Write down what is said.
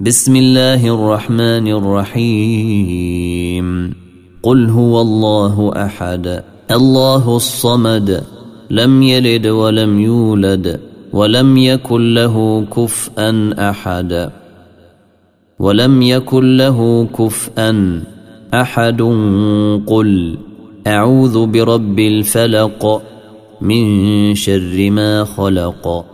بسم الله الرحمن الرحيم. قل هو الله أحد الله الصمد لم يلد ولم يولد ولم يكن له كفءا أحد. ولم يكن له كفءا أحد. قل أعوذ برب الفلق من شر ما خلق.